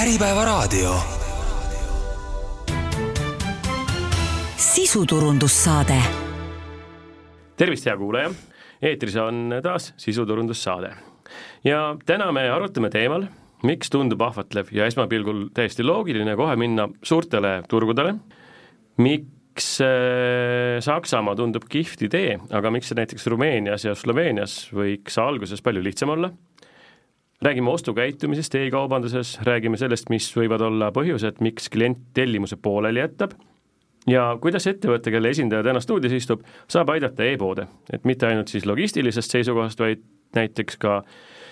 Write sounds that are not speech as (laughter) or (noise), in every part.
Äripäevaraadio. sisuturundussaade. tervist, hea kuulaja, eetris on taas sisuturundussaade ja täna me arutame teemal, miks tundub ahvatlev ja esmapilgul täiesti loogiline kohe minna suurtele turgudele, miks äh, Saksamaa tundub kihvt idee, aga miks see näiteks Rumeenias ja Sloveenias võiks alguses palju lihtsam olla räägime ostukäitumisest e-kaubanduses, räägime sellest, mis võivad olla põhjused, miks klient tellimuse pooleli jätab. Ja kuidas ettevõte, kelle esindaja täna stuudios istub, saab aidata e-poode, et mitte ainult siis logistilisest seisukohast, vaid näiteks ka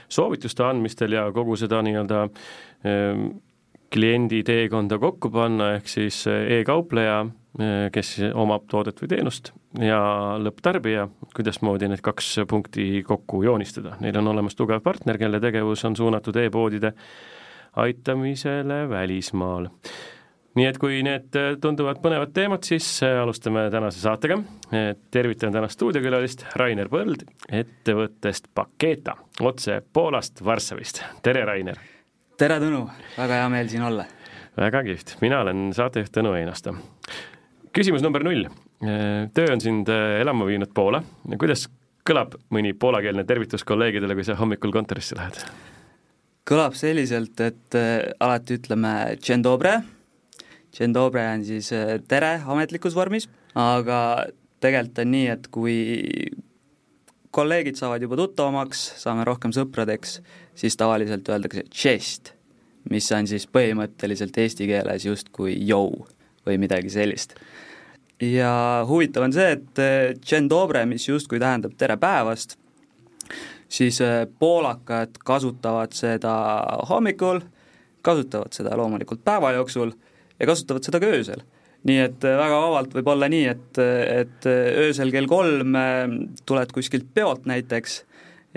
soovituste andmistel ja kogu seda nii-öelda ähm, kliendi teekonda kokku panna, ehk siis e-kaupleja Äh, kes omab toodet või teenust ja lõpptarbija, kuidasmoodi need kaks punkti kokku joonistada. Neil on olemas tugev partner, kelle tegevus on suunatud e-poodide aitamisele välismaal. nii et kui need tunduvad põnevad teemad, siis alustame tänase saatega. tervitan tänast stuudiokülalist Rainer Põld ettevõttest Paketa, otse Poolast, Varssavist. tere, Rainer! tere, Tõnu! väga hea meel siin olla! väga kihvt, mina olen saatejuht Tõnu Einasto küsimus number null. töö on sind äh, elama viinud Poola, kuidas kõlab mõni poolakeelne tervitus kolleegidele, kui sa hommikul kontorisse lähed? kõlab selliselt, et äh, alati ütleme dzień dobre, dzień dobre on siis äh, tere ametlikus vormis, aga tegelikult on nii, et kui kolleegid saavad juba tuttavamaks, saame rohkem sõpradeks, siis tavaliselt öeldakse tšest, mis on siis põhimõtteliselt eesti keeles justkui jõu või midagi sellist ja huvitav on see, et eh, Dzień dobre, mis justkui tähendab tere päevast, siis eh, poolakad kasutavad seda hommikul, kasutavad seda loomulikult päeva jooksul ja kasutavad seda ka öösel. nii et eh, väga vabalt võib olla nii, et, et öösel kell kolm tuled kuskilt peolt näiteks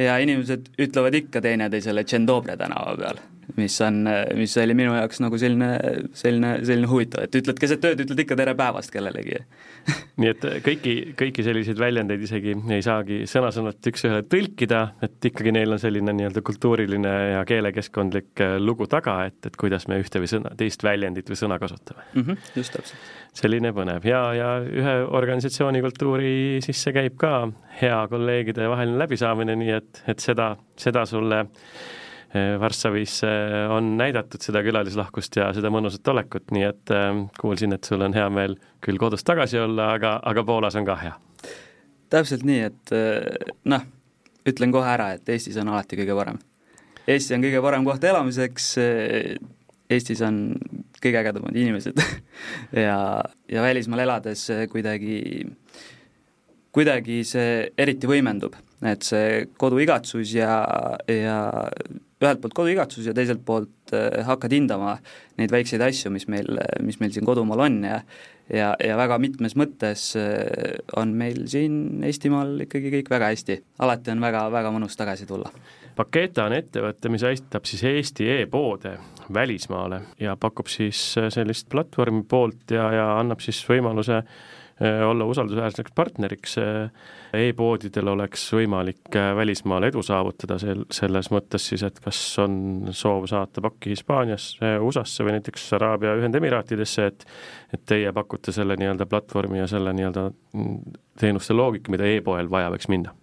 ja inimesed ütlevad ikka teineteisele Dzień dobre tänava peal mis on, mis oli minu jaoks nagu selline, selline, selline huvitav, et ütled keset ööd, ütled ikka tere päevast kellelegi (laughs) nii et kõiki, kõiki selliseid väljendeid isegi ei saagi sõna-sõnalt üks-ühele tõlkida, et ikkagi neil on selline nii-öelda kultuuriline ja keelekeskkondlik äh, lugu taga, et, et kuidas me ühte või sõna, teist väljendit või sõna kasutame mm. -hmm, just täpselt. selline põnev ja, ja ühe organisatsiooni kultuuri sisse käib ka hea kolleegide vaheline läbisaamine, nii et, et seda, seda sulle Varssavis eh, on näidatud seda külalislahkust ja seda mõnusat olekut, nii et eh, kuulsin, et sul on hea meel küll kodus tagasi olla, aga, aga Poolas on ka hea. täpselt nii, et noh, ütlen kohe ära, et Eestis on alati kõige parem. Eesti on kõige parem koht elamiseks, Eestis on kõige ägedamad inimesed (laughs) ja, ja välismaal elades kuidagi, kuidagi see eriti võimendub, et see koduigatsus ja, ja ühelt poolt koduigatsus ja teiselt poolt äh, hakkad hindama neid väikseid asju, mis meil, mis meil siin kodumaal on ja ja, ja väga mitmes mõttes äh, on meil siin Eestimaal ikkagi kõik väga hästi, alati on väga, väga mõnus tagasi tulla. Paketa on ettevõte, mis aitab siis Eesti e-poode välismaale ja pakub siis äh, sellist platvormi poolt ja, ja annab siis võimaluse olla usaldusväärseks partneriks e-poodidel oleks võimalik äh, välismaal edu saavutada sel, selles mõttes siis, et kas on soov saata pakki Hispaaniasse, USA-sse või näiteks Araabia Ühendemiraatidesse, et et teie pakute selle nii-öelda platvormi ja selle nii-öelda mm, teenuste loogika, mida e-poel vaja võiks minna?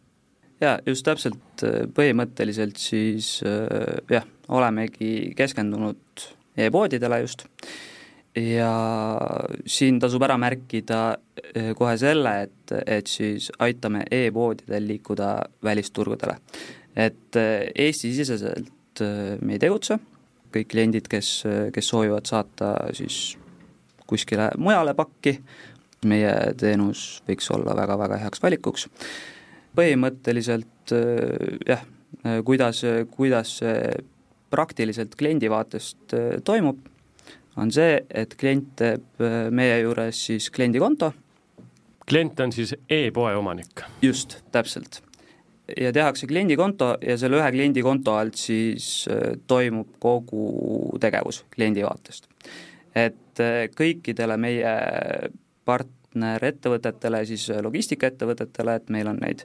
jaa, just täpselt, äh, põhimõtteliselt siis äh, jah, olemegi keskendunud e-poodidele just ja siin tasub ära märkida eh, kohe selle, et, et siis aitame e-poodidel liikuda välisturgudele. et eh, Eesti-siseselt eh, me ei tegutse, kõik kliendid, kes, kes soovivad saata siis kuskile mujale pakki, meie teenus võiks olla väga-väga heaks valikuks. põhimõtteliselt jah, kuidas, kuidas see praktiliselt kliendi vaatest toimub on see, et klient teeb äh, meie juures siis kliendikonto. klient on siis e-poe omanik? just, täpselt. ja tehakse kliendikonto ja selle ühe kliendikonto alt siis äh, toimub kogu tegevus kliendi vaatest. et äh, kõikidele meie partnerettevõtetele, siis logistikaettevõtetele, et meil on neid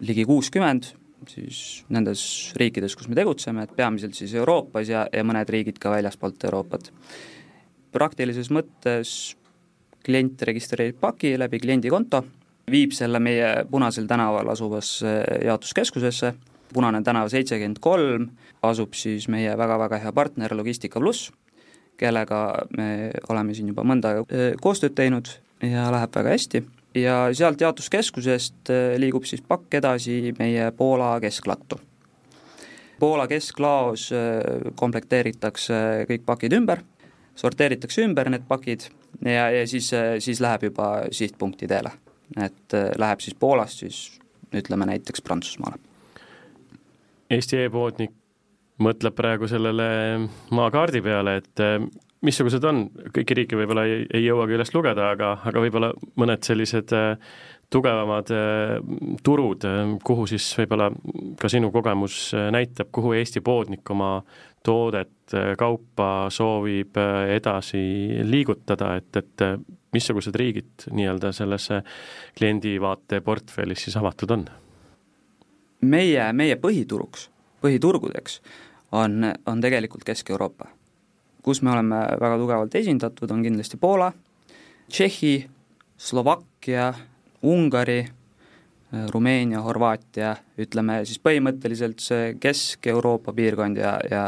ligi kuuskümmend, siis nendes riikides, kus me tegutseme, et peamiselt siis Euroopas ja, ja mõned riigid ka väljaspoolt Euroopat. praktilises mõttes klient registreerib paki läbi kliendikonto, viib selle meie Punasel tänaval asuvasse jaotuskeskusesse, Punane tänav seitsekümmend kolm, asub siis meie väga-väga hea partner Logistika pluss, kellega me oleme siin juba mõnda aega äh, koostööd teinud ja läheb väga hästi ja sealt jaotuskeskusest äh, liigub siis pakk edasi meie Poola kesklattu. Poola kesklaos äh, komplekteeritakse kõik pakid ümber, sorteeritakse ümber need pakid ja, ja siis, äh, siis läheb juba sihtpunkti teele. et läheb siis Poolast siis ütleme näiteks Prantsusmaale. Eesti e-poodnik mõtleb praegu sellele maakaardi peale, et missugused on, kõiki riike võib-olla ei, ei jõuagi üles lugeda, aga, aga võib-olla mõned sellised äh, tugevamad äh, turud, äh, kuhu siis võib-olla ka sinu kogemus näitab, kuhu Eesti poodnik oma toodet, kaupa soovib edasi liigutada, et, et missugused riigid nii-öelda sellesse kliendivaate portfellis siis avatud on? meie, meie põhituruks, põhiturgudeks on, on tegelikult Kesk-Euroopa kus me oleme väga tugevalt esindatud, on kindlasti Poola, Tšehhi, Slovakkia, Ungari, Rumeenia, Horvaatia, ütleme siis põhimõtteliselt see Kesk-Euroopa piirkond ja, ja,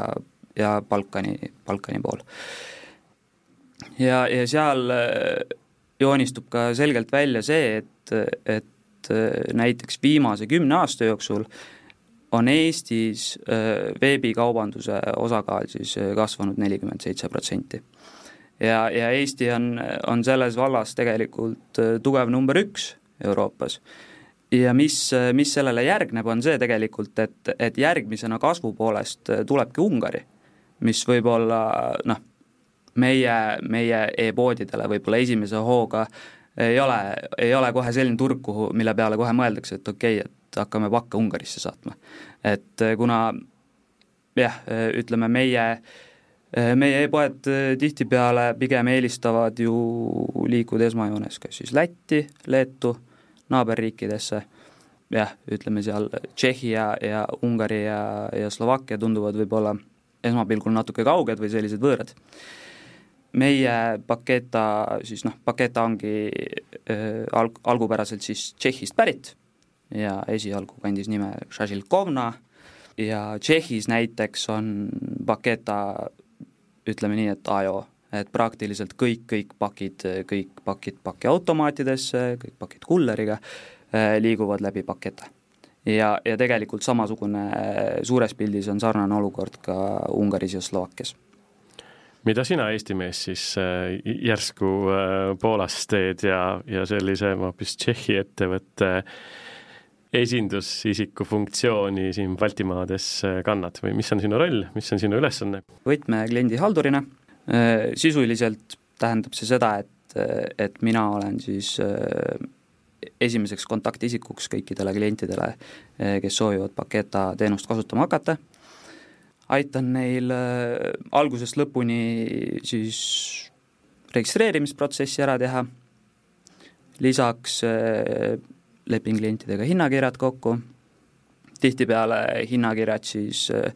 ja Balkani, Balkani pool. ja, ja seal äh, joonistub ka selgelt välja see, et, et äh, näiteks viimase kümne aasta jooksul äh, on Eestis veebikaubanduse osakaal siis kasvanud nelikümmend seitse protsenti. ja, ja Eesti on, on selles vallas tegelikult tugev number üks Euroopas. ja mis, mis sellele järgneb, on see tegelikult, et, et järgmisena kasvu poolest tulebki Ungari, mis võib-olla noh, meie, meie e-poodidele võib-olla esimese hooga ei ole, ei ole kohe selline turg, kuhu, mille peale kohe mõeldakse, et okei okay,, et et hakkame pakke Ungarisse saatma. et eh, kuna jah, eh, ütleme meie, eh, meie e-poed tihtipeale pigem eelistavad ju liikuda esmajoones kas siis Lätti, Leetu, naaberriikidesse, jah, ütleme seal Tšehhi ja, ja Ungari ja, ja Slovakkia tunduvad võib-olla esmapilgul natuke kauged või sellised võõrad. Meie Paketa siis noh, Paketa ongi äh, alg-, algupäraselt siis Tšehhist pärit ja esialgu kandis nime Šažilkovna ja Tšehhis näiteks on Paketa ütleme nii, et ajo, et praktiliselt kõik, kõik pakid, kõik pakid pakiautomaatidesse, kõik pakid kulleriga eh, liiguvad läbi Paketa. ja, ja tegelikult samasugune eh, suures pildis on sarnane olukord ka Ungaris ja Slovakkias. Mida sina, Eesti mees, siis äh, järsku äh, Poolas teed ja, ja sellise hoopis Tšehhi ettevõtte äh, esindusisiku funktsiooni siin Baltimaades äh, kannad või mis on sinu roll, mis on sinu ülesanne? võtmekliendi haldurina, äh, sisuliselt tähendab see seda, et, äh, et mina olen siis esimeseks kontaktisikuks kõikidele klientidele, kes soovivad Paketa teenust kasutama hakata, aitan neil algusest lõpuni siis registreerimisprotsessi ära teha, lisaks lepin klientidega hinnakirjad kokku, tihtipeale hinnakirjad siis äh,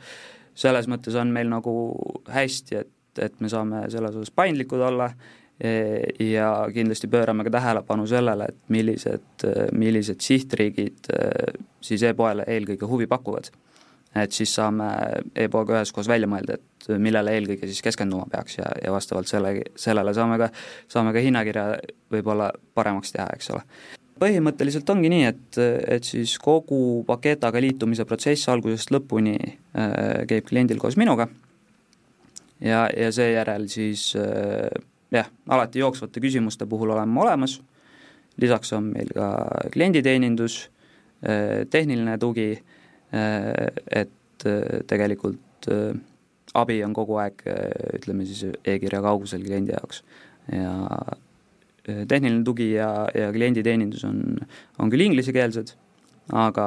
selles mõttes on meil nagu hästi, et, et me saame selles osas paindlikud olla e, ja kindlasti pöörame ka tähelepanu sellele, et millised, millised sihtriigid äh, siis e-poele eelkõige huvi pakuvad. et siis saame e-poega üheskoos välja mõelda, et millele eelkõige siis keskenduma peaks ja, ja vastavalt selle, sellele saame ka, saame ka hinnakirja võib-olla paremaks teha, eks ole põhimõtteliselt ongi nii, et, et siis kogu Paketaga liitumise protsess algusest lõpuni äh, käib kliendil koos minuga. Ja, ja seejärel siis äh, jah, alati jooksvate küsimuste puhul oleme olemas, lisaks on meil ka klienditeenindus äh,, tehniline tugi äh,, et äh, tegelikult äh, abi on kogu aeg äh, ütleme siis e-kirja kaugusel kliendi jaoks. Ja tehniline tugi ja, ja klienditeenindus on, on küll inglisekeelsed, aga,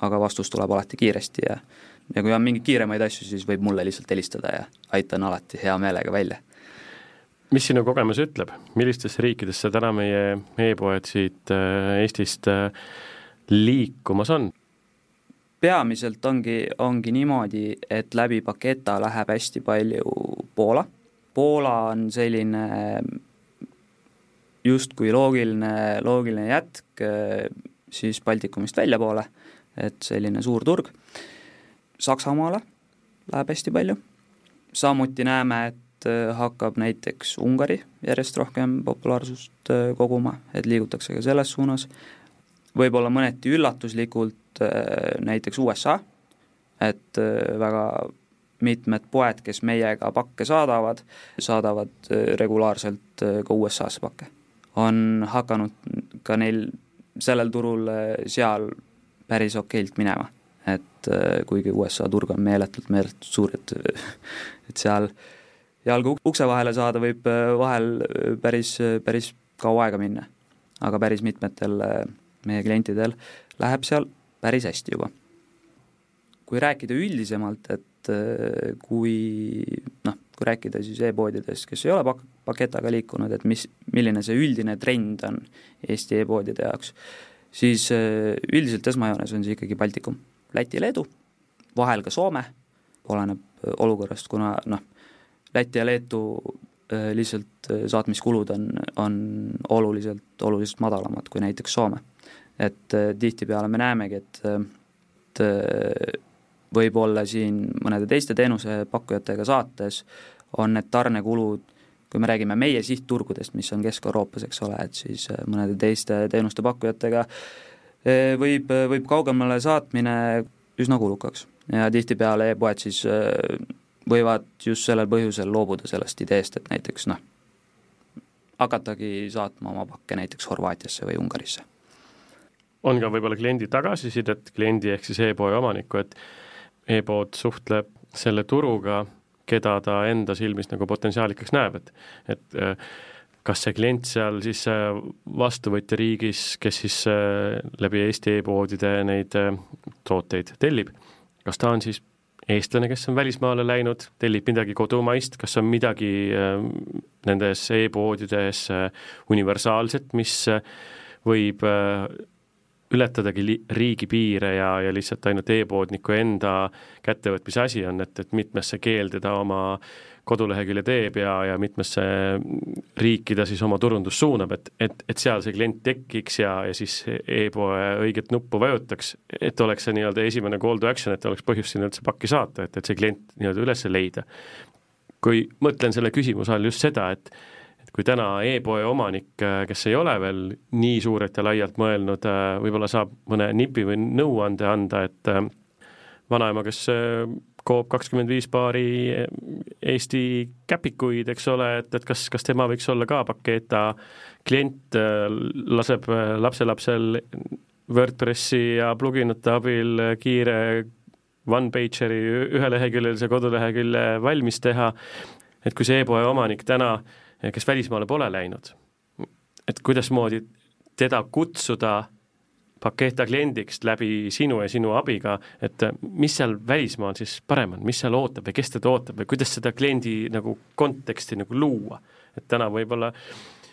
aga vastus tuleb alati kiiresti ja ja kui on mingeid kiiremaid asju, siis võib mulle lihtsalt helistada ja aitan alati hea meelega välja. mis sinu kogemus ütleb, millistesse riikidesse täna meie e-poed siit äh, Eestist äh, liikumas on? peamiselt ongi, ongi niimoodi, et läbi Paketa läheb hästi palju Poola. Poola on selline justkui loogiline, loogiline jätk siis Baltikumist väljapoole, et selline suur turg. Saksamaale läheb hästi palju, samuti näeme, et hakkab näiteks Ungari järjest rohkem populaarsust koguma, et liigutakse ka selles suunas, võib-olla mõneti üllatuslikult näiteks USA, et väga mitmed poed, kes meiega pakke saadavad, saadavad regulaarselt ka USA-sse pakke. On hakanud ka neil sellel turul seal päris okeilt minema, et kuigi USA turg on meeletult, meeletult suur, et (laughs) et seal jalga ukse vahele saada võib vahel päris, päris kaua aega minna. aga päris mitmetel meie klientidel läheb seal päris hästi juba. kui rääkida üldisemalt, et kui noh, kui rääkida siis e-poodidest, kes ei ole pak-, paketaga liikunud, et mis, milline see üldine trend on Eesti e-poodide jaoks, siis äh, üldiselt esmajoones on see ikkagi Baltikum, Läti, Leedu, vahel ka Soome, oleneb äh, olukorrast, kuna noh, Läti ja Leetu lihtsalt saatmiskulud on, on oluliselt, oluliselt madalamad kui näiteks Soome. Et äh, tihtipeale me näemegi, et, et äh, võib-olla siin mõnede teiste teenusepakkujatega saates on need tarnekulud, kui me räägime meie sihtturgudest, mis on Kesk-Euroopas, eks ole, et siis äh, mõnede teiste teenuste pakkujatega võib, võib kaugemale saatmine üsna kulukaks. Ja tihtipeale e-poed siis võivad just sellel põhjusel loobuda sellest ideest, et näiteks noh, hakatagi saatma oma pakke näiteks Horvaatiasse või Ungarisse. On ka võib-olla kliendi tagasisidet, kliendi ehk siis e-poe omanikku, et e-pood suhtleb selle turuga, keda ta enda silmis nagu potentsiaalikaks näeb, et, et äh, kas see klient seal siis äh, vastuvõtja riigis, kes siis äh, läbi Eesti e-poodide neid tooteid tellib, kas ta on siis eestlane, kes on välismaale läinud, tellib midagi kodumaist, kas on midagi nendes e-poodides universaalset, mis võib ületadagi li-, riigipiire ja, ja lihtsalt ainult e-poodniku enda kättevõtmise asi on, et, et mitmesse keelde ta oma kodulehekülje teeb ja, ja mitmesse riiki ta siis oma turundust suunab, et, et, et seal see klient tekiks ja, ja siis e-poe õiget nuppu vajutaks, et oleks see nii-öelda esimene call to action, et oleks põhjust sinna üldse pakki saata, et, et see klient nii-öelda üles leida. kui mõtlen selle küsimuse all just seda, et kui täna e-poe omanik, äh, kes ei ole veel nii suurelt ja laialt mõelnud, äh, võib-olla saab mõne nipi või nõuande anda, et äh, vanaema, kes koob kakskümmend viis paari Eesti käpikuid, eks ole, et, et kas, kas tema võiks olla ka Paketa klient, laseb lapselapsel WordPressi ja pluginate abil kiire one-pageri üheleheküljelise kodulehekülje valmis teha, et kui see e-poe omanik täna äh, kes välismaale pole läinud, et kuidasmoodi teda kutsuda Paketa kliendiks läbi sinu ja sinu abiga, et mis seal välismaal siis parem on, mis seal ootab ja kes teda ootab või kuidas seda kliendi nagu konteksti nagu luua, et täna võib-olla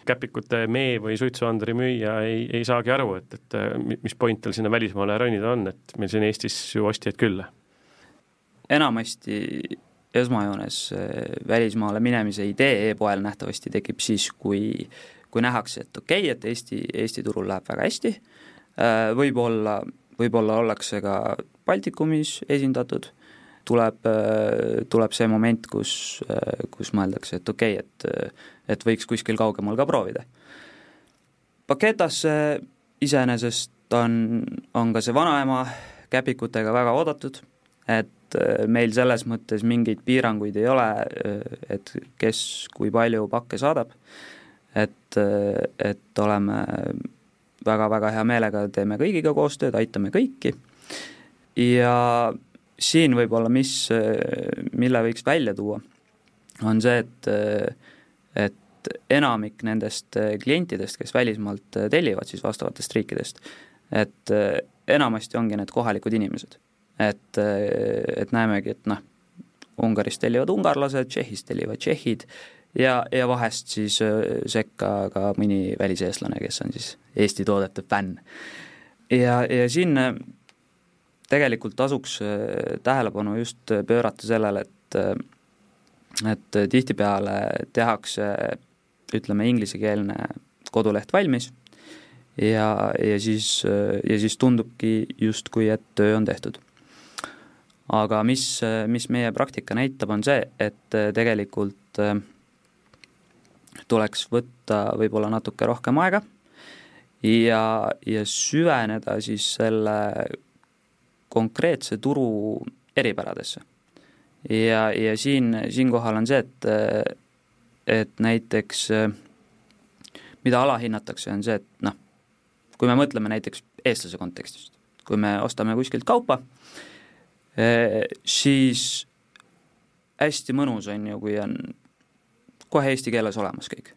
käpikute mee või suitsuanduri müüja ei, ei saagi aru, et, et mis point tal sinna välismaale ronida on, et meil siin Eestis ju ostjaid küll. enamasti esmajoones välismaale minemise idee e-poel nähtavasti tekib siis, kui, kui nähakse, et okei okay,, et Eesti, Eesti turul läheb väga hästi, äh, võib-olla, võib-olla ollakse ka Baltikumis esindatud, tuleb, äh, tuleb see moment, kus, äh, kus mõeldakse, et okei okay,, et, et võiks kuskil kaugemal ka proovida. Paketasse iseenesest on, on ka see vanaema käpikutega väga oodatud, et äh, meil selles mõttes mingeid piiranguid ei ole, äh, et kes kui palju pakke saadab, et, äh, et oleme väga-väga hea meelega, teeme kõigiga koostööd, aitame kõiki. Ja siin võib-olla, mis, mille võiks välja tuua, on see, et, et enamik nendest klientidest, kes välismaalt tellivad siis vastavatest riikidest, et enamasti ongi need kohalikud inimesed et, et näemegi, et noh, Ungarist tellivad ungarlased, Tšehhist tellivad tšehhid ja, ja vahest siis äh, sekka ka mõni väliseestlane, kes on siis Eesti toodete fänn. ja, ja siin tegelikult tasuks tähelepanu just pöörata sellele, et et tihtipeale tehakse ütleme, inglisekeelne koduleht valmis ja, ja siis, ja siis tundubki justkui, et töö on tehtud. Aga mis, mis meie praktika näitab, on see, et tegelikult tuleks võtta võib-olla natuke rohkem aega ja, ja süveneda siis selle konkreetse turu eripäradesse. ja, ja siin, siinkohal on see, et, et näiteks mida alahinnatakse, on see, et noh, kui me mõtleme näiteks eestlase kontekstist, kui me ostame kuskilt kaupa, siis hästi mõnus on ju, kui on kohe eesti keeles olemas kõik.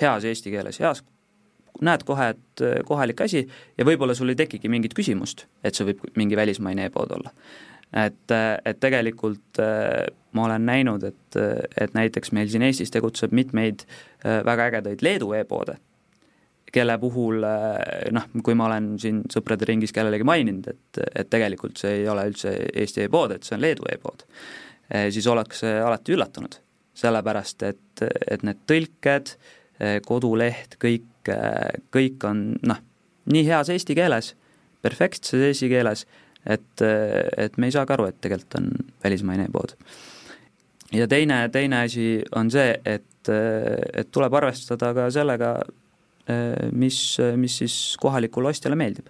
heas eesti keeles, heas, näed kohe, et äh, kohalik asi ja võib-olla sul ei tekigi mingit küsimust, et see võib mingi välismaine e-pood olla. et, äh, et tegelikult ma olen näinud, et, et näiteks meil siin Eestis tegutseb mitmeid väga ägedaid Leedu e-poode, kelle puhul noh, kui ma olen siin sõprade ringis kellelegi maininud, et, et tegelikult see ei ole üldse Eesti e-pood, et see on Leedu e-pood, siis ollakse alati üllatunud sellepärast et, et need tõlked, koduleht, kõik, kõik on noh, nii heas eesti keeles, perfektses eesti keeles, et, et me ei saagi aru, et tegelikult on välismaine e-pood. ja teine, teine asi on see, et, et tuleb arvestada ka sellega, mis, mis siis kohalikule ostjale meeldib.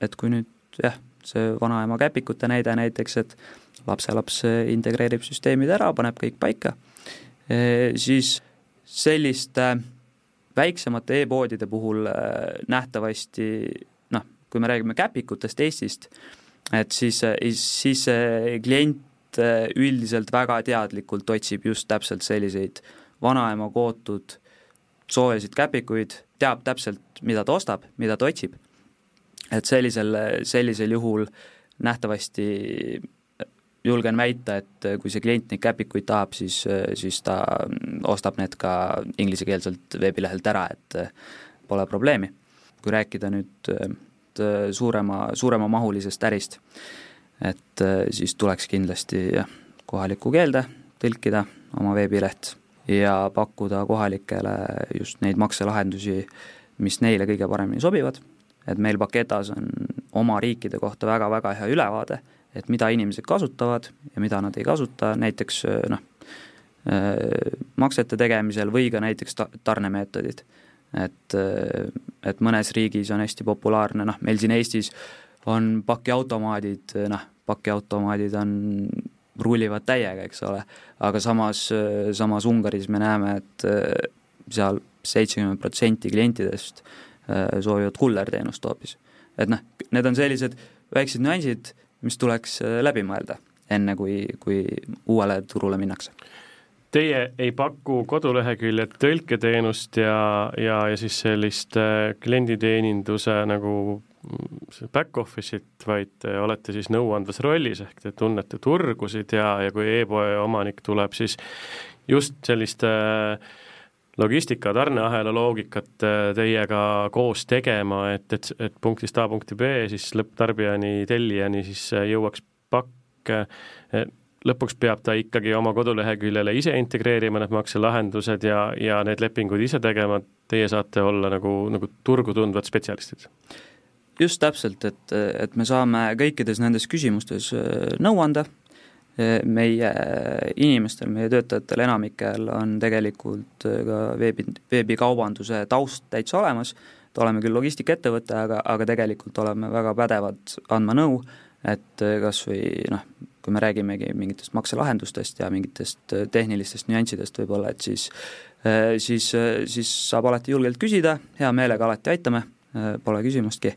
et kui nüüd jah, see vanaema käpikute näide näiteks, et lapselaps integreerib süsteemid ära, paneb kõik paika, e, siis selliste väiksemate e-poodide puhul e, nähtavasti noh, kui me räägime käpikutest Eestist, et siis, siis klient üldiselt väga teadlikult otsib just täpselt selliseid vanaema kootud soojasid käpikuid, teab täpselt, mida ta ostab, mida ta otsib. et sellisel, sellisel juhul nähtavasti julgen väita, et kui see klient neid käpikuid tahab, siis, siis ta ostab need ka inglisekeelselt veebilehelt ära, et pole probleemi. kui rääkida nüüd suurema, suuremamahulisest ärist, et siis tuleks kindlasti jah, kohalikku keelde tõlkida oma veebileht ja pakkuda kohalikele just neid makselahendusi, mis neile kõige paremini sobivad, et meil Paketas on oma riikide kohta väga-väga hea ülevaade et mida inimesed kasutavad ja mida nad ei kasuta, näiteks noh, maksete tegemisel või ka näiteks ta-, tarnemeetodid. et, et mõnes riigis on hästi populaarne, noh, meil siin Eestis on pakiautomaadid, noh, pakiautomaadid on, rullivad täiega, eks ole, aga samas, samas Ungaris me näeme, et seal seitsekümmend protsenti klientidest soovivad kullerteenust hoopis. et noh, need on sellised väiksed nüansid, mis tuleks äh, läbi mõelda, enne kui, kui uuele turule minnakse. Teie ei paku koduleheküljel tõlketeenust ja, ja, ja siis sellist äh, klienditeeninduse nagu mm, back-office'it, vaid olete siis nõuandvas rollis, ehk te tunnete turgusid ja, ja kui e-poe omanik tuleb, siis just sellist äh, logistika tarneahela loogikat teiega koos tegema, et, et, et punktist A punkti B siis lõpptarbijani, tellijani siis jõuaks pakk, lõpuks peab ta ikkagi oma koduleheküljele ise integreerima need makselahendused ja, ja need lepingud ise tegema, teie saate olla nagu, nagu turgu tundvad spetsialistid? Just täpselt, et, et me saame kõikides nendes küsimustes nõu anda. Meie inimestel, meie töötajatel enamikel on tegelikult äh, ka veebi, veebikaubanduse taust täitsa olemas, et oleme küll logistikaettevõte, aga, aga tegelikult oleme väga pädevad andma nõu, et äh, kas või noh, kui me räägimegi mingitest makselahendustest ja mingitest äh, tehnilistest nüanssidest võib-olla, et siis siis, siis saab alati julgelt küsida, hea meelega alati aitame, pole küsimustki.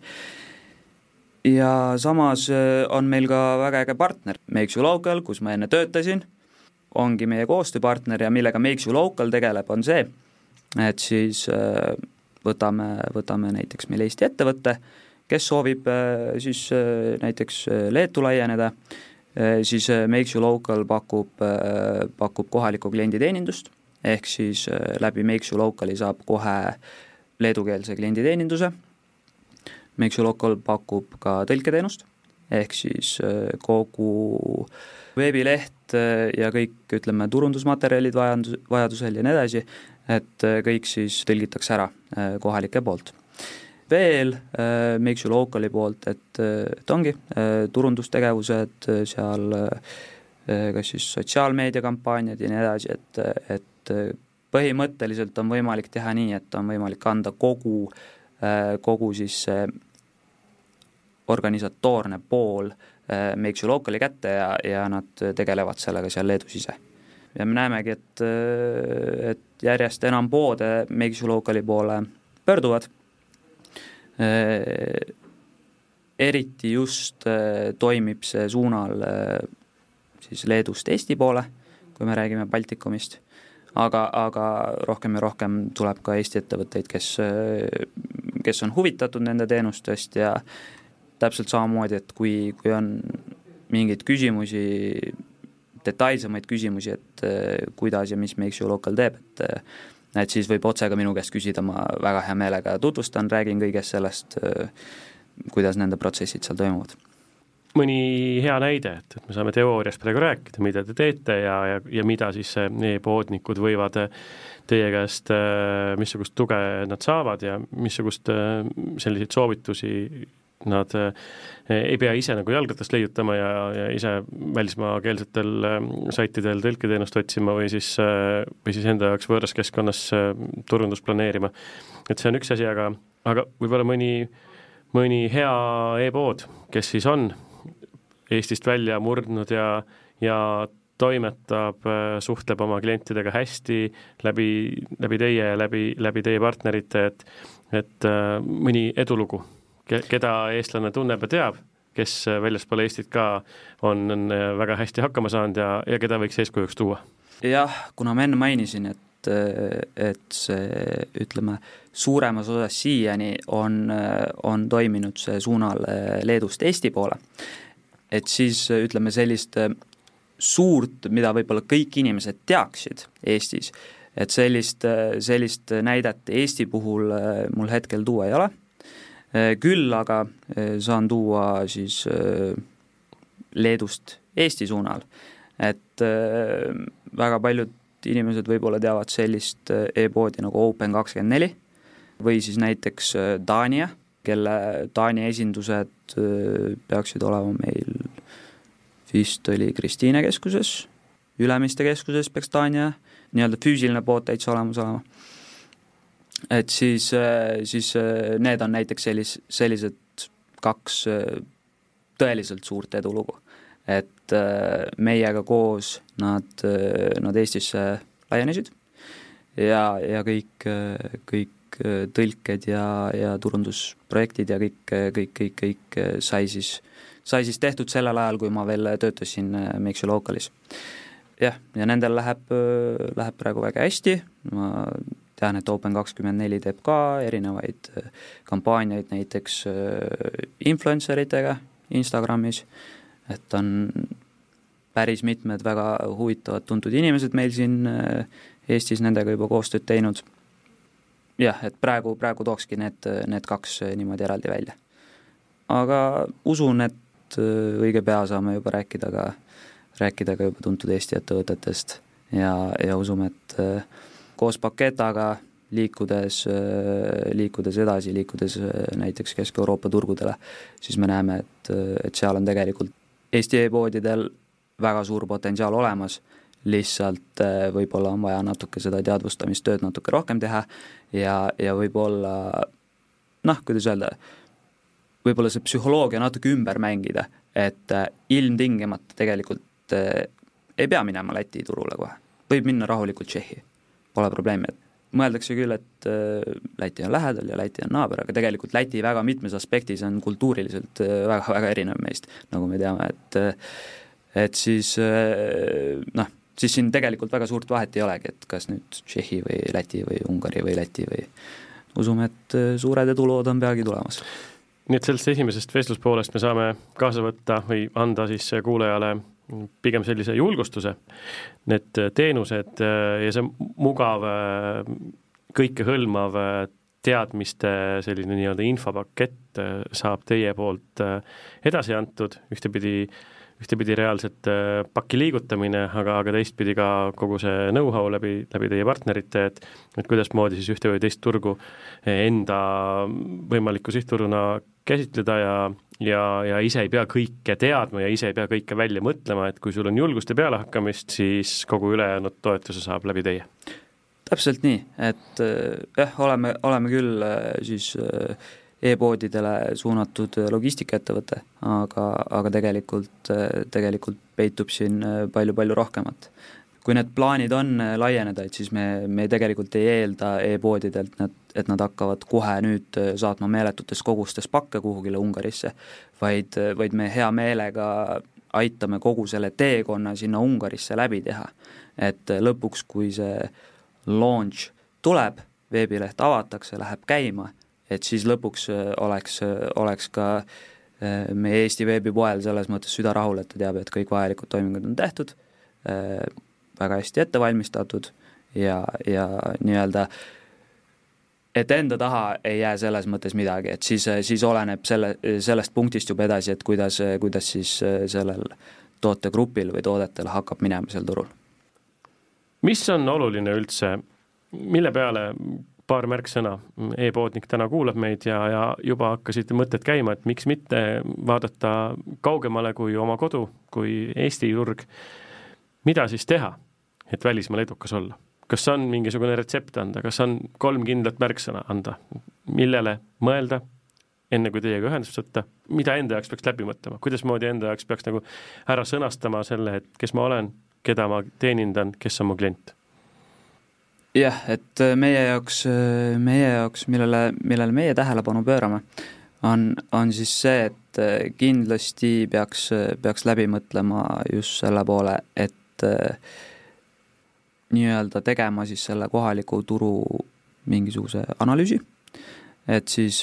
Ja samas äh, on meil ka väga äge partner, Makes You Local, kus ma enne töötasin, ongi meie koostööpartner ja millega Makes You Local tegeleb, on see, et siis äh, võtame, võtame näiteks meil Eesti ettevõtte, kes soovib äh, siis näiteks Leetu laieneda, siis Makes You Local pakub, pakub kohalikku klienditeenindust, ehk siis läbi Makes You Locali saab kohe leedukeelse klienditeeninduse. Local pakub ka tõlketeenust, ehk siis kogu veebileht ja kõik, ütleme, turundusmaterjalid vajadus, vajadusel ja nii edasi, et kõik siis tõlgitakse ära kohalike poolt. Veel äh, Make You Locali poolt, et, et ongi äh, turundustegevused seal äh,, kas siis sotsiaalmeediakampaaniad ja nii edasi, et, et põhimõtteliselt on võimalik teha nii, et on võimalik anda kogu äh,, kogu siis see organisatoorne pool äh, Make You Locali kätte ja, ja nad tegelevad sellega seal Leedus ise. Ja me näemegi, et, et järjest enam poode Make You Locali poole pöörduvad. Äh, eriti just äh, toimib see suunal äh, siis Leedust Eesti poole, kui me räägime Baltikumist, aga, aga rohkem ja rohkem tuleb ka Eesti ettevõtteid, kes, kes on huvitatud nende teenustest ja täpselt samamoodi, et kui, kui on mingeid küsimusi, detailsemaid küsimusi, et kuidas ja mis Makes You Local teeb, et et siis võib otse ka minu käest küsida, ma väga hea meelega tutvustan, räägin kõigest sellest, kuidas nende protsessid seal toimuvad mõni hea näide, et, et me saame teoorias praegu rääkida, mida te teete ja, ja, ja mida siis e-poodnikud võivad teie käest, missugust tuge nad saavad ja missugust selliseid soovitusi nad ei pea ise nagu jalgratast leiutama ja, ja ise välismaakeelsetel saitidel tõlketeenust otsima või siis, või siis enda jaoks võõras keskkonnas turundust planeerima. et see on üks asi, aga, aga võib-olla mõni, mõni hea e-pood, kes siis on Eestist välja murdnud ja, ja toimetab, suhtleb oma klientidega hästi läbi, läbi teie ja läbi, läbi teie partnerite, et et mõni edulugu keda eestlane tunneb ja teab, kes väljaspool Eestit ka on, on väga hästi hakkama saanud ja, ja keda võiks eeskujuks tuua? jah, kuna ma enne mainisin, et et see, ütleme, suuremas osas siiani on, on toiminud see suunal Leedust Eesti poole, et siis ütleme, sellist suurt, mida võib-olla kõik inimesed teaksid Eestis, et sellist, sellist näidet Eesti puhul mul hetkel tuua ei ole. Äh, küll aga äh, saan tuua siis äh, Leedust Eesti suunal, et väga paljud inimesed võib-olla teavad sellist e-poodi nagu Open24 või siis näiteks Dania, kelle Taani esindused peaksid olema meil vist oli Kristiine keskuses, Ülemiste keskuses peaks Dania nii-öelda füüsiline pood täitsa olemas olema et siis, siis need on näiteks sellis-, sellised kaks tõeliselt suurt edulugu. et meiega koos nad, nad Eestisse laienesid ja, ja kõik, kõik tõlked ja, ja turundusprojektid ja kõik, kõik, kõik, kõik sai siis, sai siis tehtud sellel ajal, kui ma veel töötasin You Localis. jah, ja nendel läheb, läheb praegu väga hästi, ma tean, et Open24 teeb ka erinevaid äh, kampaaniaid näiteks äh, influencer itega Instagramis, et on päris mitmed väga huvitavad tuntud inimesed meil siin äh, Eestis nendega juba koostööd teinud. Jah, et praegu, praegu tookski need, need kaks niimoodi eraldi välja. aga usun, et õige pea saame juba rääkida ka, rääkida ka juba tuntud Eesti ettevõtetest ja, ja usume, et koos Paketaga liikudes, liikudes edasi, liikudes näiteks Kesk-Euroopa turgudele, siis me näeme, et, et seal on tegelikult Eesti e-poodidel väga suur potentsiaal olemas, lihtsalt võib-olla on vaja natuke seda teadvustamistööd natuke rohkem teha ja, ja võib-olla noh, kuidas öelda, võib-olla see psühholoogia natuke ümber mängida, et ilmtingimata tegelikult ei pea minema Läti turule kohe, võib minna rahulikult Tšehhi. Pole probleemi, et mõeldakse küll, et äh, Läti on lähedal ja Läti on naaber, aga tegelikult Läti väga mitmes aspektis on kultuuriliselt väga-väga äh, erinev meist, nagu me teame, et äh, et siis noh, siis siin tegelikult väga suurt vahet ei olegi, et kas nüüd Tšehhi või Läti või Ungari või Läti või usume, et suured edulood on peagi tulemas. nii et sellest esimesest vestluspoolest me saame kaasa võtta või anda siis kuulajale pigem sellise julgustuse, need teenused äh, ja see mugav, äh, kõikehõlmav äh, teadmiste selline nii-öelda infopakett saab teie poolt edasi antud, ühtepidi ühtepidi reaalselt paki liigutamine, aga, aga teistpidi ka kogu see know-how läbi, läbi teie partnerite, et et kuidasmoodi siis ühte või teist turgu enda võimaliku sihtturuna käsitleda ja ja, ja ise ei pea kõike teadma ja ise ei pea kõike välja mõtlema, et kui sul on julgust ja pealehakkamist, siis kogu ülejäänud toetuse saab läbi teie. täpselt nii, et äh, jah, oleme, oleme küll äh, siis äh, e-poodidele suunatud logistikaettevõte, aga, aga tegelikult, tegelikult peitub siin palju-palju rohkemat kui need plaanid on äh, laieneda, et siis me, me tegelikult ei eelda e-poodidelt, et nad hakkavad kohe nüüd äh, saatma meeletutes kogustes pakke kuhugile Ungarisse, vaid, äh, vaid me hea meelega aitame kogu selle teekonna sinna Ungarisse läbi teha. et lõpuks, kui see launch tuleb, veebileht avatakse, läheb käima, et siis lõpuks oleks, oleks ka meie Eesti veebipoel selles mõttes süda rahul, et ta teab, et kõik vajalikud toimingud on tehtud, väga hästi ette valmistatud ja, ja nii-öelda et enda taha ei jää selles mõttes midagi, et siis, siis oleneb selle, sellest punktist juba edasi, et kuidas, kuidas siis sellel tootegrupil või toodetel hakkab minema seal turul. mis on oluline üldse, mille peale paar märksõna. E, e-poodnik täna kuulab meid ja, ja juba hakkasid mõtted käima, et miks mitte vaadata kaugemale kui oma kodu, kui Eesti turg. Mida siis teha, et välismaal edukas olla? kas on mingisugune retsept anda, kas on kolm kindlat märksõna anda, millele mõelda, enne kui teiega ühendust võtta, mida enda jaoks peaks läbi mõtlema, kuidasmoodi enda jaoks peaks nagu ära sõnastama selle, et kes ma olen, keda ma teenindan, kes on mu klient? Jah, et äh, meie jaoks, äh, meie jaoks, millele, millele meie tähelepanu pöörame, on, on siis see, et äh, kindlasti peaks, peaks läbi mõtlema just selle poole, et nii-öelda tegema siis selle kohaliku turu mingisuguse analüüsi, et siis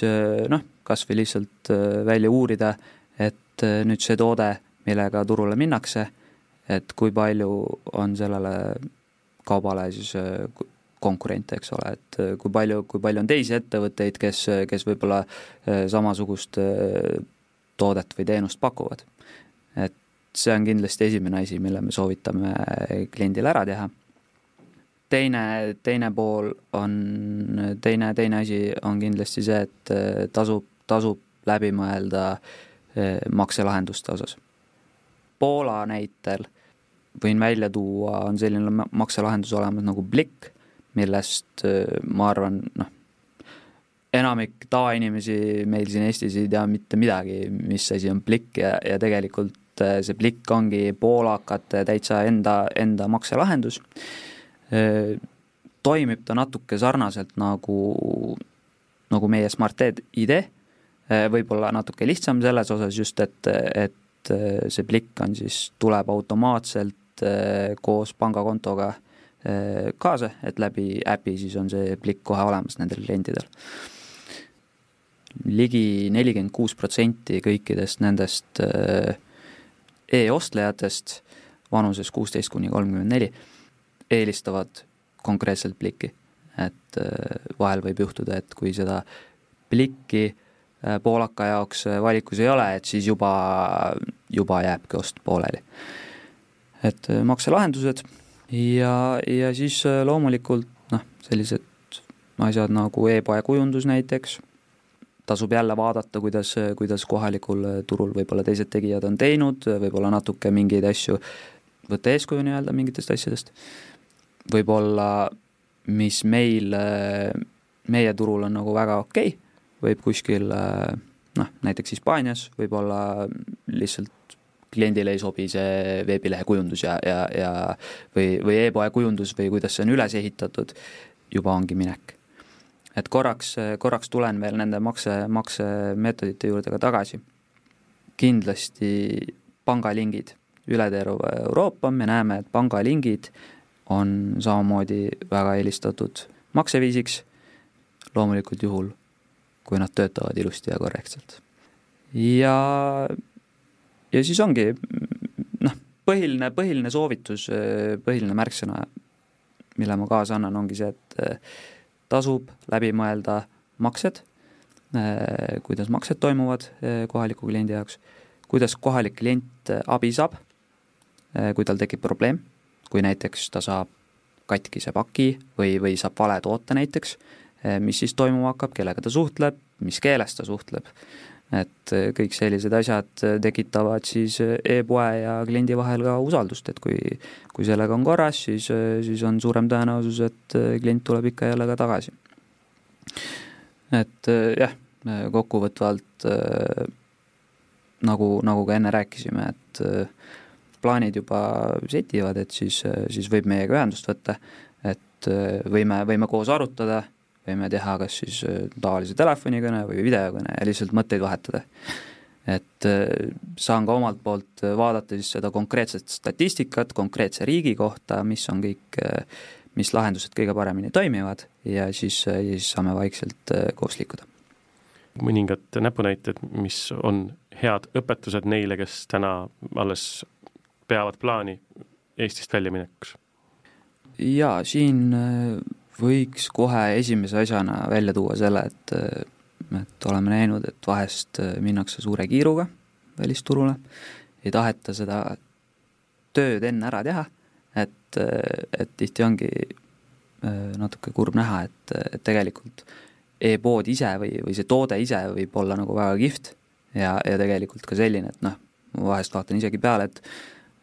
noh, kas või lihtsalt välja uurida, et nüüd see toode, millega turule minnakse, et kui palju on sellele kaubale siis konkurente, eks ole, et kui palju, kui palju on teisi ettevõtteid, kes, kes võib-olla samasugust toodet või teenust pakuvad. et see on kindlasti esimene asi, mille me soovitame kliendile ära teha. teine, teine pool on, teine, teine asi on kindlasti see, et tasub, tasub läbi mõelda makselahenduste osas. Poola näitel võin välja tuua, on selline makselahendus olemas nagu Blik, millest eh, ma arvan, noh, enamik tavainimesi meil siin Eestis ei tea mitte midagi, mis asi on Blik ja, ja tegelikult äh, see Blikk ongi poolakate täitsa enda, enda makselahendus. Äh, toimib ta natuke sarnaselt nagu, nagu meie Smart ID, äh, võib-olla natuke lihtsam selles osas just, et, et see Blikk on siis, tuleb automaatselt koos pangakontoga kaasa, et läbi äpi siis on see Blikk kohe olemas nendel klientidel ligi nelikümmend kuus protsenti kõikidest nendest äh, e-ostlejatest vanuses kuusteist kuni kolmkümmend neli eelistavad konkreetselt plikki. et äh, vahel võib juhtuda, et kui seda plikki äh, poolaka jaoks äh, valikus ei ole, et siis juba, juba jääbki ost pooleli. et makselahendused ja, ja siis loomulikult noh, sellised asjad nagu e-poe kujundus näiteks tasub jälle vaadata, kuidas, kuidas kohalikul turul võib-olla teised tegijad on teinud, võib-olla natuke mingeid asju võtta eeskuju nii-öelda mingitest asjadest. võib-olla, mis meil, meie turul on nagu väga okei okay,, võib kuskil noh, näiteks Hispaanias võib-olla lihtsalt kliendile ei sobi see veebilehe kujundus ja, ja, ja või, või e-poe kujundus või kuidas see on üles ehitatud, juba ongi minek et korraks, korraks tulen veel nende makse, maksemeetodite juurde ka tagasi. kindlasti pangalingid üle terve Euroopa, me näeme, et pangalingid on samamoodi väga eelistatud makseviisiks, loomulikult juhul, kui nad töötavad ilusti ja korrektselt. ja, ja siis ongi noh, põhiline, põhiline soovitus, põhiline märksõna, mille ma kaasa annan, ongi see, et tasub läbi mõelda maksed, kuidas maksed toimuvad kohaliku kliendi jaoks, kuidas kohalik klient abi saab, kui tal tekib probleem, kui näiteks ta saab katkise paki või, või saab vale toote näiteks, mis siis toimuma hakkab, kellega ta suhtleb, mis keeles ta suhtleb et äh, kõik sellised asjad äh, tekitavad siis äh, e-poe ja kliendi vahel ka usaldust, et kui, kui sellega on korras, siis, siis on suurem tõenäosus, et klient tuleb ikka jälle ka tagasi. et jah, kokkuvõtvalt nagu, nagu ka enne rääkisime, et plaanid juba setivad, et siis, siis võib meiega ühendust võtta, et võime, võime koos arutada võime teha kas siis äh, tavalise telefonikõne või videokõne ja lihtsalt mõtteid vahetada. et äh, saan ka omalt poolt äh, vaadata siis seda konkreetset statistikat konkreetse riigi kohta, mis on kõik, mis lahendused kõige paremini toimivad ja siis, ja siis saame vaikselt koos liikuda. mõningad näpunäited, mis on head õpetused neile, kes täna alles peavad plaani Eestist väljaminekuks? jaa, siin võiks kohe esimese asjana välja tuua selle, et et oleme näinud, et vahest minnakse suure kiiruga välisturule, ei taheta seda tööd enne ära teha, et, et tihti ongi natuke kurb näha, et, et tegelikult e-pood ise või, või see toode ise võib olla nagu väga kihvt ja, ja tegelikult ka selline, et noh, ma vahest vaatan isegi peale, et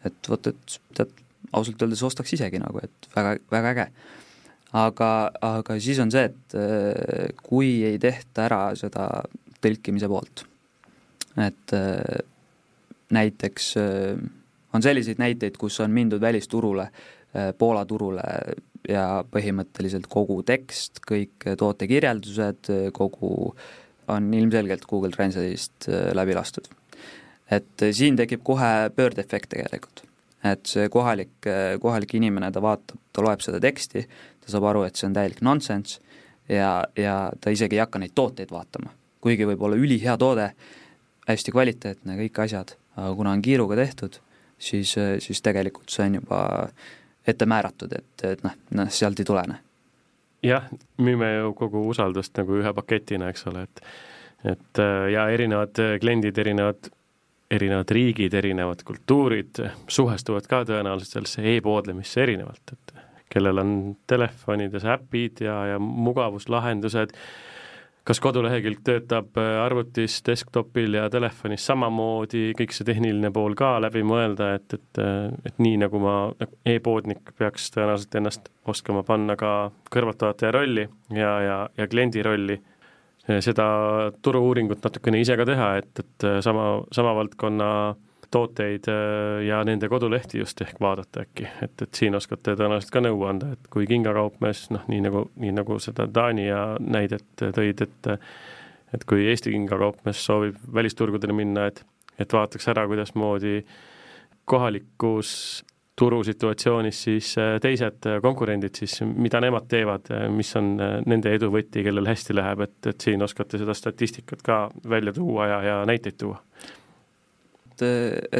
et vot, et tead, ausalt öeldes ostaks isegi nagu, et väga, väga äge aga, aga siis on see, et äh, kui ei tehta ära seda tõlkimise poolt, et äh, näiteks äh, on selliseid näiteid, kus on mindud välisturule, Poola turule ja põhimõtteliselt kogu tekst, kõik tootekirjeldused, kogu on ilmselgelt Google Translate'ist läbi lastud. et siin tekib kohe pöördeefekt tegelikult. Et see kohalik, kohalik inimene, ta vaatab, ta loeb seda teksti, ta saab aru, et see on täielik nonsense ja, ja ta isegi ei hakka neid tooteid vaatama. kuigi võib olla ülihea toode, hästi kvaliteetne, kõik asjad, aga kuna on kiiruga tehtud, siis, siis tegelikult see on juba ette määratud, et, et noh, noh sealt ei tulene. jah, müüme ju kogu usaldust nagu ühe paketina, eks ole, et et ja erinevad kliendid, erinevad erinevad riigid, erinevad kultuurid suhestuvad ka tõenäoliselt sellesse e-poodlemisse erinevalt, et kellel on telefonides äpid ja, ja mugavuslahendused, kas kodulehekülg töötab äh, arvutis, desktopil ja telefonis samamoodi, kõik see tehniline pool ka läbi mõelda, et, et, äh, et nii, nagu ma nagu e-poodnik peaks tõenäoliselt ennast oskama panna ka kõrvaltvaataja rolli ja, ja, ja kliendi rolli, seda turu-uuringut natukene ise ka teha, et, et äh, sama, sama valdkonna tooteid äh, ja nende kodulehti just ehk vaadata äkki, et, et siin oskate tõenäoliselt ka nõu anda, et kui kingakaupmees, noh, nii nagu, nii nagu seda Taani ja näidet tõid, et et kui Eesti kingakaupmees soovib välisturgudele minna, et, et vaataks ära, kuidasmoodi kohalikus turusituatsioonis siis äh, teised konkurendid siis, mida nemad teevad, mis on äh, nende edu võti, kellel hästi läheb, et, et siin oskate seda statistikat ka välja tuua ja, ja näiteid tuua. Et,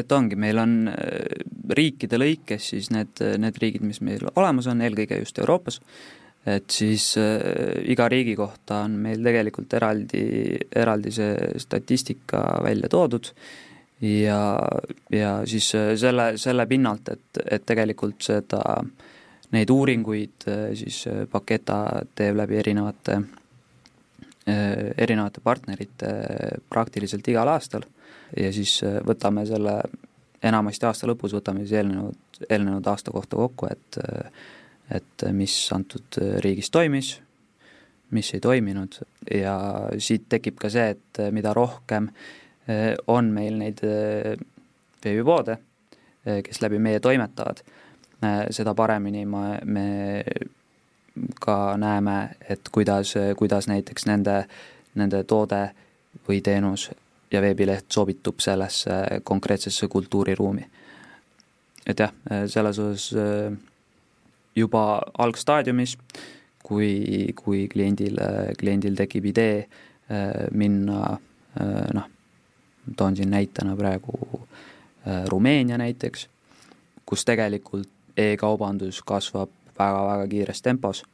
et ongi, meil on äh, riikide lõikes siis need, need riigid, mis meil olemas on, eelkõige just Euroopas, et siis äh, iga riigi kohta on meil tegelikult eraldi, eraldi see statistika välja toodud ja, ja siis äh, selle, selle pinnalt, et, et tegelikult seda, neid uuringuid äh, siis Paketa teeb läbi erinevate, erinevate partnerite praktiliselt igal aastal. Ja siis äh, võtame selle, enamasti aasta lõpus võtame siis eelnenud, eelnenud aasta kohta kokku, et äh, et mis antud riigis toimis, mis ei toiminud. Ja siit tekib ka see, et mida rohkem äh, on meil neid veebipoode, kes läbi meie toimetavad, seda paremini ma, me ka näeme, et kuidas, kuidas näiteks nende, nende toode või teenus ja veebileht sobitub sellesse konkreetsesse kultuuriruumi. et jah, selles osas äh, juba algstaadiumis, kui, kui kliendil, kliendil tekib idee äh, minna äh, noh, toon siin näitena praegu Rumeenia näiteks, kus tegelikult e-kaubandus kasvab väga-väga kiires tempos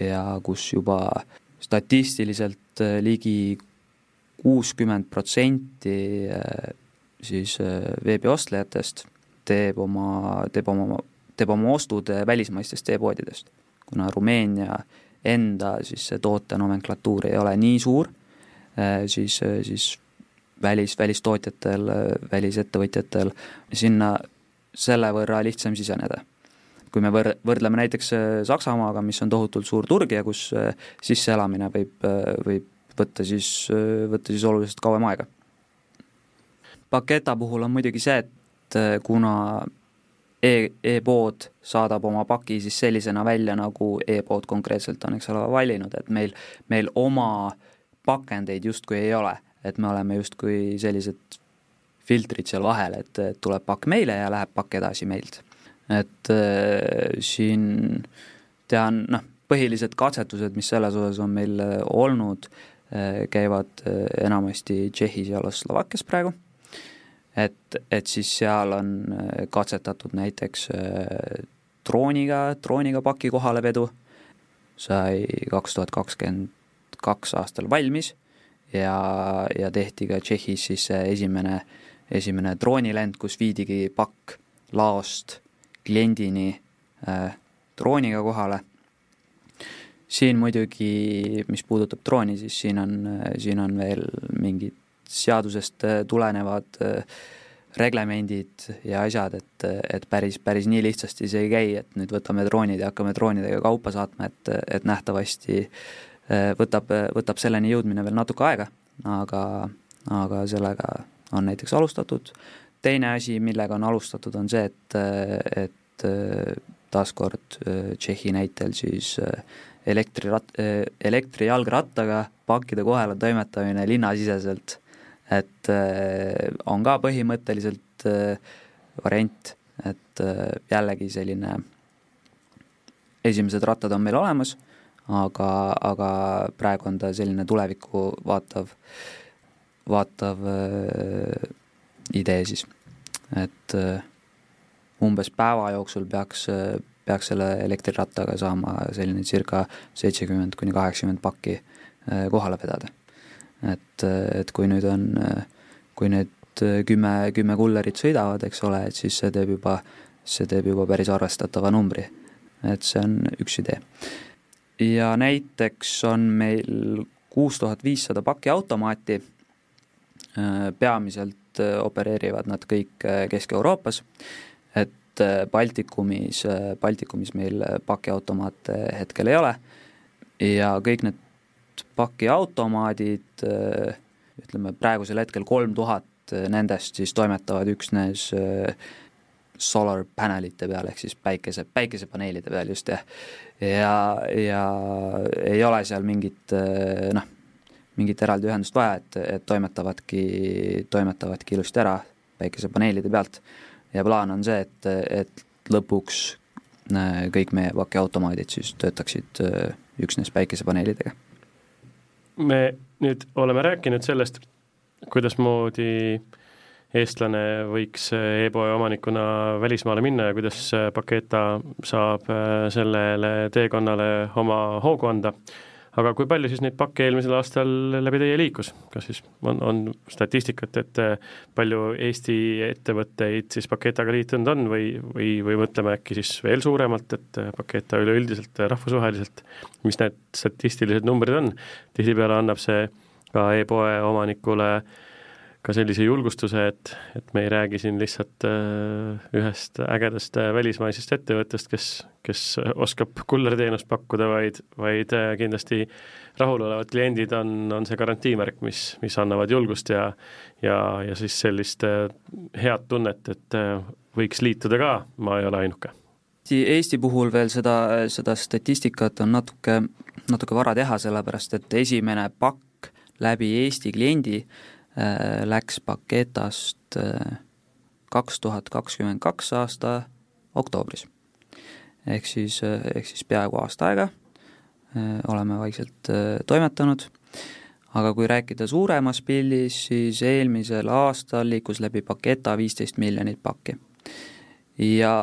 ja kus juba statistiliselt et ligi kuuskümmend protsenti siis veebiostlejatest teeb oma, teeb oma, teeb oma ostud välismaistest e-poodidest. kuna Rumeenia enda siis see toote nomenklatuur ei ole nii suur, siis, siis välis, välistootjatel, välisettevõtjatel sinna selle võrra lihtsam siseneda. kui me võr-, võrdleme näiteks Saksamaaga, mis on tohutult suur turg ja kus sisseelamine võib, võib võtta siis, võtta siis oluliselt kauem aega. Paketa puhul on muidugi see, et äh, kuna e, e-pood saadab oma paki siis sellisena välja, nagu e-pood konkreetselt on, eks ole, valinud, et meil, meil oma pakendeid justkui ei ole, et me oleme justkui sellised filtrid seal vahel, et tuleb pakk meile ja läheb pakk edasi meilt. et äh, siin tean, noh, põhilised katsetused, mis selles osas on meil äh, olnud äh,, käivad äh, enamasti Tšehhis ja Slovakkias praegu. Et, et siis seal on äh, katsetatud näiteks äh, drooniga, drooniga paki kohalevedu, sai kaks tuhat kakskümmend kaks aastal valmis ja, ja tehti ka Tšehhis siis esimene, esimene droonilend, kus viidigi pakk laost kliendini äh, drooniga kohale. siin muidugi, mis puudutab drooni, siis siin on, siin on veel mingid seadusest äh, tulenevad äh, reglemendid ja asjad, et, et päris, päris nii lihtsasti see ei käi, et nüüd võtame droonid ja hakkame droonidega kaupa saatma, et, et nähtavasti äh, võtab, võtab selleni jõudmine veel natuke aega, aga, aga sellega on näiteks alustatud. teine asi, millega on alustatud, on see, et, et taaskord Tšehhi näitel siis elektrirat-, elektrijalgrattaga pakkide kohale toimetamine linnasiseselt et äh, on ka põhimõtteliselt äh, variant, et äh, jällegi selline, esimesed rattad on meil olemas, aga, aga praegu on ta selline tulevikku vaatav, vaatav idee siis, et umbes päeva jooksul peaks, peaks selle elektrirattaga saama selline circa seitsekümmend kuni kaheksakümmend pakki kohale vedada et, et kui nüüd on, kui need kümme, kümme kullerit sõidavad, eks ole, et siis see teeb juba, see teeb juba päris arvestatava numbri. et see on üks idee. Ja näiteks on meil kuus tuhat viissada pakiautomaati, peamiselt opereerivad nad kõik Kesk-Euroopas, et Baltikumis, Baltikumis meil pakiautomaate hetkel ei ole. Ja kõik need pakiautomaadid, äh, ütleme praegusel hetkel kolm tuhat nendest siis toimetavad üksnes äh, solar panelite peal, ehk siis päikese, päikesepaneelide peal just jah. ja, ja ei ole seal mingit äh, noh, mingit eraldi ühendust vaja, et, et toimetavadki, toimetavadki ilusti ära päikesepaneelide pealt. ja plaan on see, et, et lõpuks kõik meie pakiautomaadid siis töötaksid üksnes päikesepaneelidega me nüüd oleme rääkinud sellest, kuidasmoodi eestlane võiks e-poe omanikuna välismaale minna ja kuidas Paketa saab äh, sellele teekonnale oma hoogu anda. Aga kui palju siis neid pakke eelmisel aastal läbi teie liikus, kas siis on, on statistikat, et äh, palju Eesti ettevõtteid siis Paketaga liitunud on või, või, või mõtleme äkki siis veel suuremalt, et äh, Paketa üleüldiselt äh, rahvusvaheliselt, mis need statistilised numbrid on, tihtipeale annab see ka e-poe omanikule äh, ka sellise julgustuse, et, et me ei räägi siin lihtsalt äh, ühest ägedast äh, välismaisest ettevõttest, kes, kes oskab kullerteenust pakkuda, vaid, vaid äh, kindlasti rahulolevad kliendid on, on see garantiimärk, mis, mis annavad julgust ja ja, ja siis sellist head tunnet, et võiks liituda ka, ma ei ole ainuke. Eesti puhul veel seda, seda statistikat on natuke, natuke vara teha, sellepärast et esimene pakk läbi Eesti kliendi läks Paketast äh, kaks tuhat kakskümmend kaks aasta oktoobris. ehk siis, äh, ehk siis peaaegu aasta aega oleme vaikselt toimetanud, aga kui rääkida suuremas pildis, siis eelmisel aastal liikus läbi Paketa viisteist miljonit pakki. ja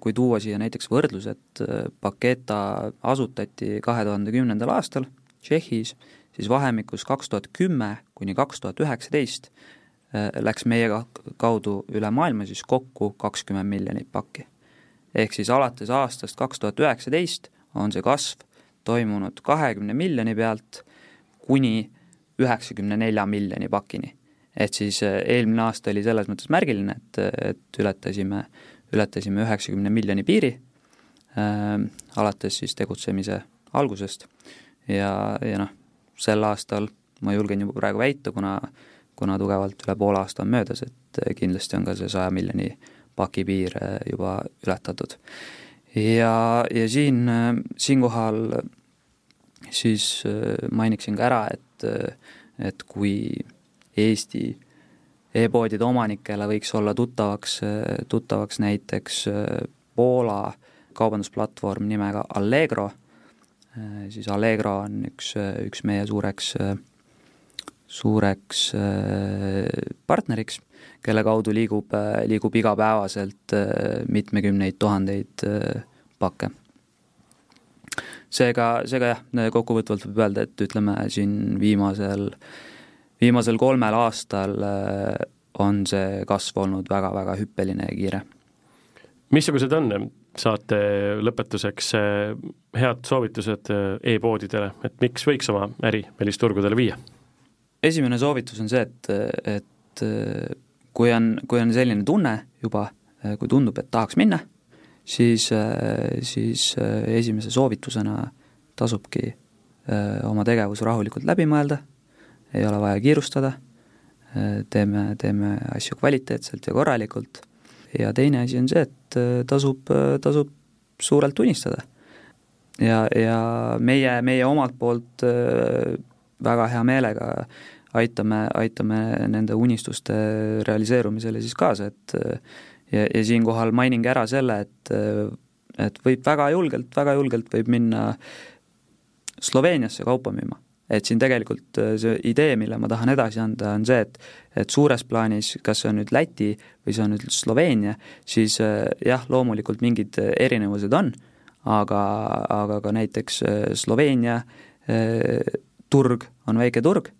kui tuua siia näiteks võrdlus, et Paketa asutati kahe tuhande kümnendal aastal Tšehhis, siis vahemikus kaks tuhat kümme kuni kaks tuhat üheksateist läks meie kaudu üle maailma siis kokku kakskümmend miljonit pakki. ehk siis alates aastast kaks tuhat üheksateist on see kasv toimunud kahekümne miljoni pealt kuni üheksakümne nelja miljoni pakini. et siis eelmine aasta oli selles mõttes märgiline, et, et ületasime, ületasime üheksakümne miljoni piiri äh,, alates siis tegutsemise algusest ja, ja noh, sel aastal ma julgen juba praegu väita, kuna, kuna tugevalt üle poole aasta on möödas, et kindlasti on ka see saja miljoni paki piir äh, juba ületatud. ja, ja siin, äh, siinkohal siis äh, mainiksin ka ära, et, et kui Eesti e-poodide omanikele võiks olla tuttavaks, tuttavaks näiteks Poola kaubandusplatvorm nimega Allegro, siis Allegro on üks, üks meie suureks suureks äh, partneriks, kelle kaudu liigub, äh, liigub igapäevaselt äh, mitmekümneid tuhandeid pakke. seega, seega jah, kokkuvõtvalt võib öelda, et ütleme siin viimasel, viimasel kolmel aastal on see kasv olnud väga-väga hüppeline ja kiire. missugused on saate lõpetuseks head soovitused e-poodidele, et miks võiks oma äri välisturgudele viia? esimene soovitus on see, et, et kui on, kui on selline tunne juba, kui tundub, et tahaks minna, siis, siis esimese soovitusena tasubki oma tegevus rahulikult läbi mõelda, ei ole vaja kiirustada, teeme, teeme asju kvaliteetselt ja korralikult ja teine asi on see, et tasub, tasub suurelt unistada. ja, ja meie, meie omalt poolt väga hea meelega aitame, aitame nende unistuste realiseerumisele siis kaasa, et ja, ja siinkohal mainingi ära selle, et et võib väga julgelt, väga julgelt võib minna Sloveeniasse kaupa müüma. Et siin tegelikult see idee, mille ma tahan edasi anda, on see, et et suures plaanis, kas see on nüüd Läti või see on nüüd Sloveenia, siis jah, loomulikult mingid erinevused on, aga, aga ka näiteks Sloveenia turg on väike turg,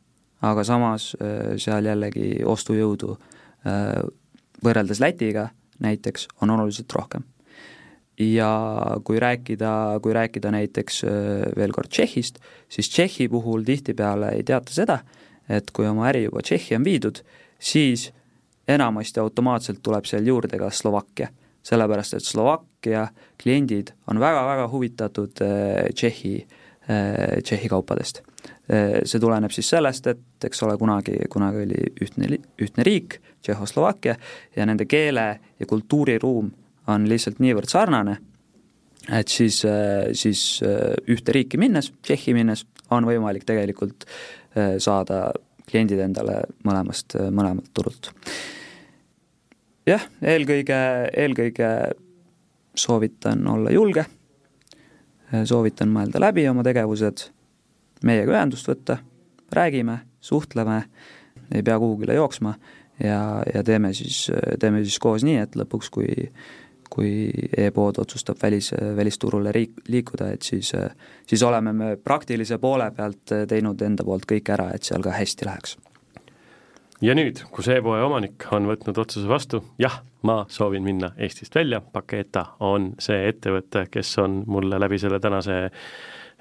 aga samas äh, seal jällegi ostujõudu äh, võrreldes Lätiga näiteks on oluliselt rohkem. Ja kui rääkida, kui rääkida näiteks äh, veel kord Tšehhist, siis Tšehhi puhul tihtipeale ei teata seda, et kui oma äri juba Tšehhi on viidud, siis enamasti automaatselt tuleb seal juurde ka Slovakkia. sellepärast, et Slovakkia kliendid on väga-väga huvitatud Tšehhi, Tšehhi kaupadest Äh, see tuleneb siis sellest, et eks ole, kunagi, kunagi oli ühtne, ühtne riik, Tšehhoslovakkia, ja nende keele ja kultuuriruum on lihtsalt niivõrd sarnane, et siis, äh, siis äh, ühte riiki minnes, Tšehhi minnes, on võimalik tegelikult saada kliendid endale mõlemast, mõlemalt turult. jah, eelkõige, eelkõige soovitan olla julge, soovitan mõelda läbi oma tegevused meiega ühendust võtta, räägime, suhtleme, ei pea kuhugile jooksma ja, ja teeme siis, teeme siis koos nii, et lõpuks, kui kui e-pood otsustab välis, välisturule riik, liikuda, et siis, siis oleme me praktilise poole pealt teinud enda poolt kõik ära, et seal ka hästi läheks. ja nüüd, kus e-poe omanik on võtnud otsuse vastu, jah, ma soovin minna Eestist välja, Paketa on see ettevõte, kes on mulle läbi selle tänase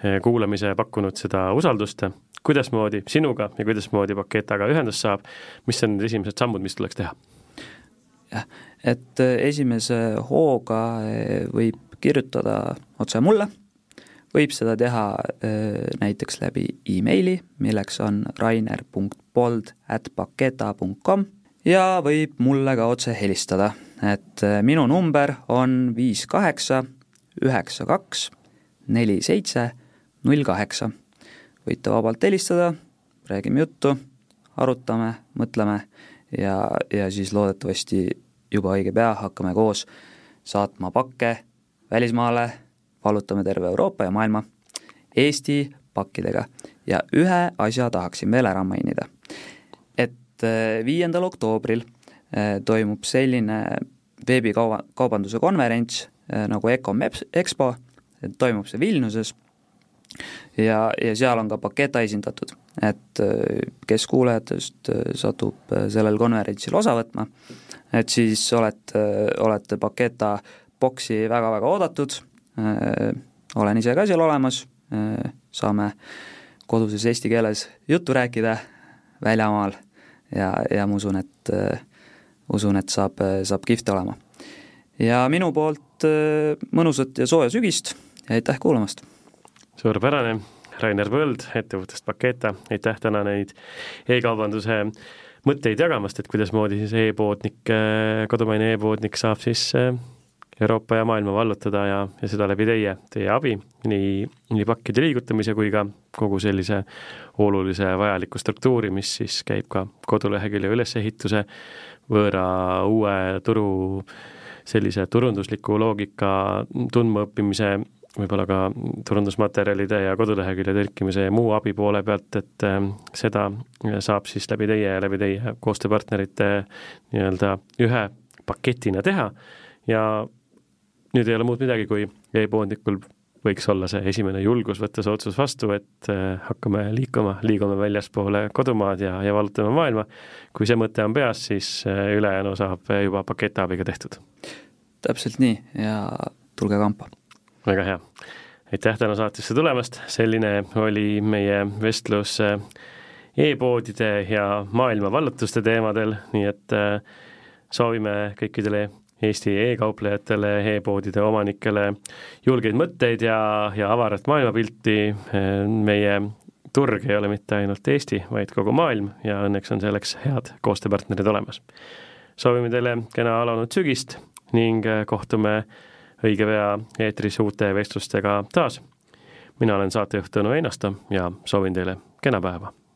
Eh, kuulamise pakkunud seda usaldust, kuidasmoodi sinuga ja kuidasmoodi Paketaga ühendust saab, mis on need esimesed sammud, mis tuleks teha? Jah, et eh, esimese hooga eh, võib kirjutada otse mulle, võib seda teha näiteks läbi emaili, milleks on rainer.pold at paketa.com ja võib mulle ka otse helistada, et minu number on viis kaheksa üheksa kaks neli seitse null kaheksa. võite vabalt helistada, räägime juttu, arutame, mõtleme ja, ja siis loodetavasti juba õige pea hakkame koos saatma pakke välismaale, vallutame terve Euroopa ja maailma Eesti pakkidega. ja ühe asja tahaksin veel ära mainida. et äh, viiendal oktoobril äh, toimub selline veebikauba, kaubanduse konverents äh, nagu Ecom Expo, toimub see Vilniuses ja, ja seal on ka Paketa esindatud. Et kes kuulajatest satub sellel konverentsil osa võtma, et siis olete, olete Paketa boksi väga-väga oodatud, olen ise ka seal olemas, saame koduses eesti keeles juttu rääkida väljamaal ja, ja ma usun, et, usun, et saab, saab kihvt olema. ja minu poolt mõnusat ja sooja sügist ja aitäh kuulamast! suurepärane, Rainer Põld ettevõttest Paketa, aitäh täna neid e-kaubanduse mõtteid jagamast, et kuidasmoodi siis e-poodnik, kodumaine e-poodnik saab siis Euroopa ja maailma vallutada ja, ja seda läbi teie, teie abi, nii, nii pakkide liigutamise kui ka kogu sellise olulise vajaliku struktuuri, mis siis käib ka kodulehekülje ülesehituse, võõra uue turu sellise turundusliku loogika tundmaõppimise, võib-olla ka turundusmaterjalide ja kodulehekülje tõlkimise ja muu abi poole pealt, et äh, seda saab siis läbi teie ja läbi teie koostööpartnerite nii-öelda ühe paketina teha ja nüüd ei ole muud midagi, kui e-poodnikul võiks olla see esimene julgus võtta see otsus vastu, et äh, hakkame liikuma, liigume väljaspoole kodumaad ja, ja vallutame maailma. kui see mõte on peas, siis äh, ülejäänu saab juba paketaabiga tehtud. täpselt nii ja tulge kampa. Väga hea. aitäh täna saatesse tulemast, selline oli meie vestlus äh, e-poodide ja maailma vallutuste teemadel, nii et soovime kõikidele Eesti e-kauplejatele e, e-poodide omanikele julgeid mõtteid ja, ja avarat maailmapilti, meie turg ei ole mitte ainult Eesti, vaid kogu maailm ja õnneks on selleks head koostööpartnerid olemas. soovime teile kena alanud sügist ning kohtume õige pea eetris uute vestlustega taas. mina olen saatejuht Tõnu Einasto ja soovin teile kena päeva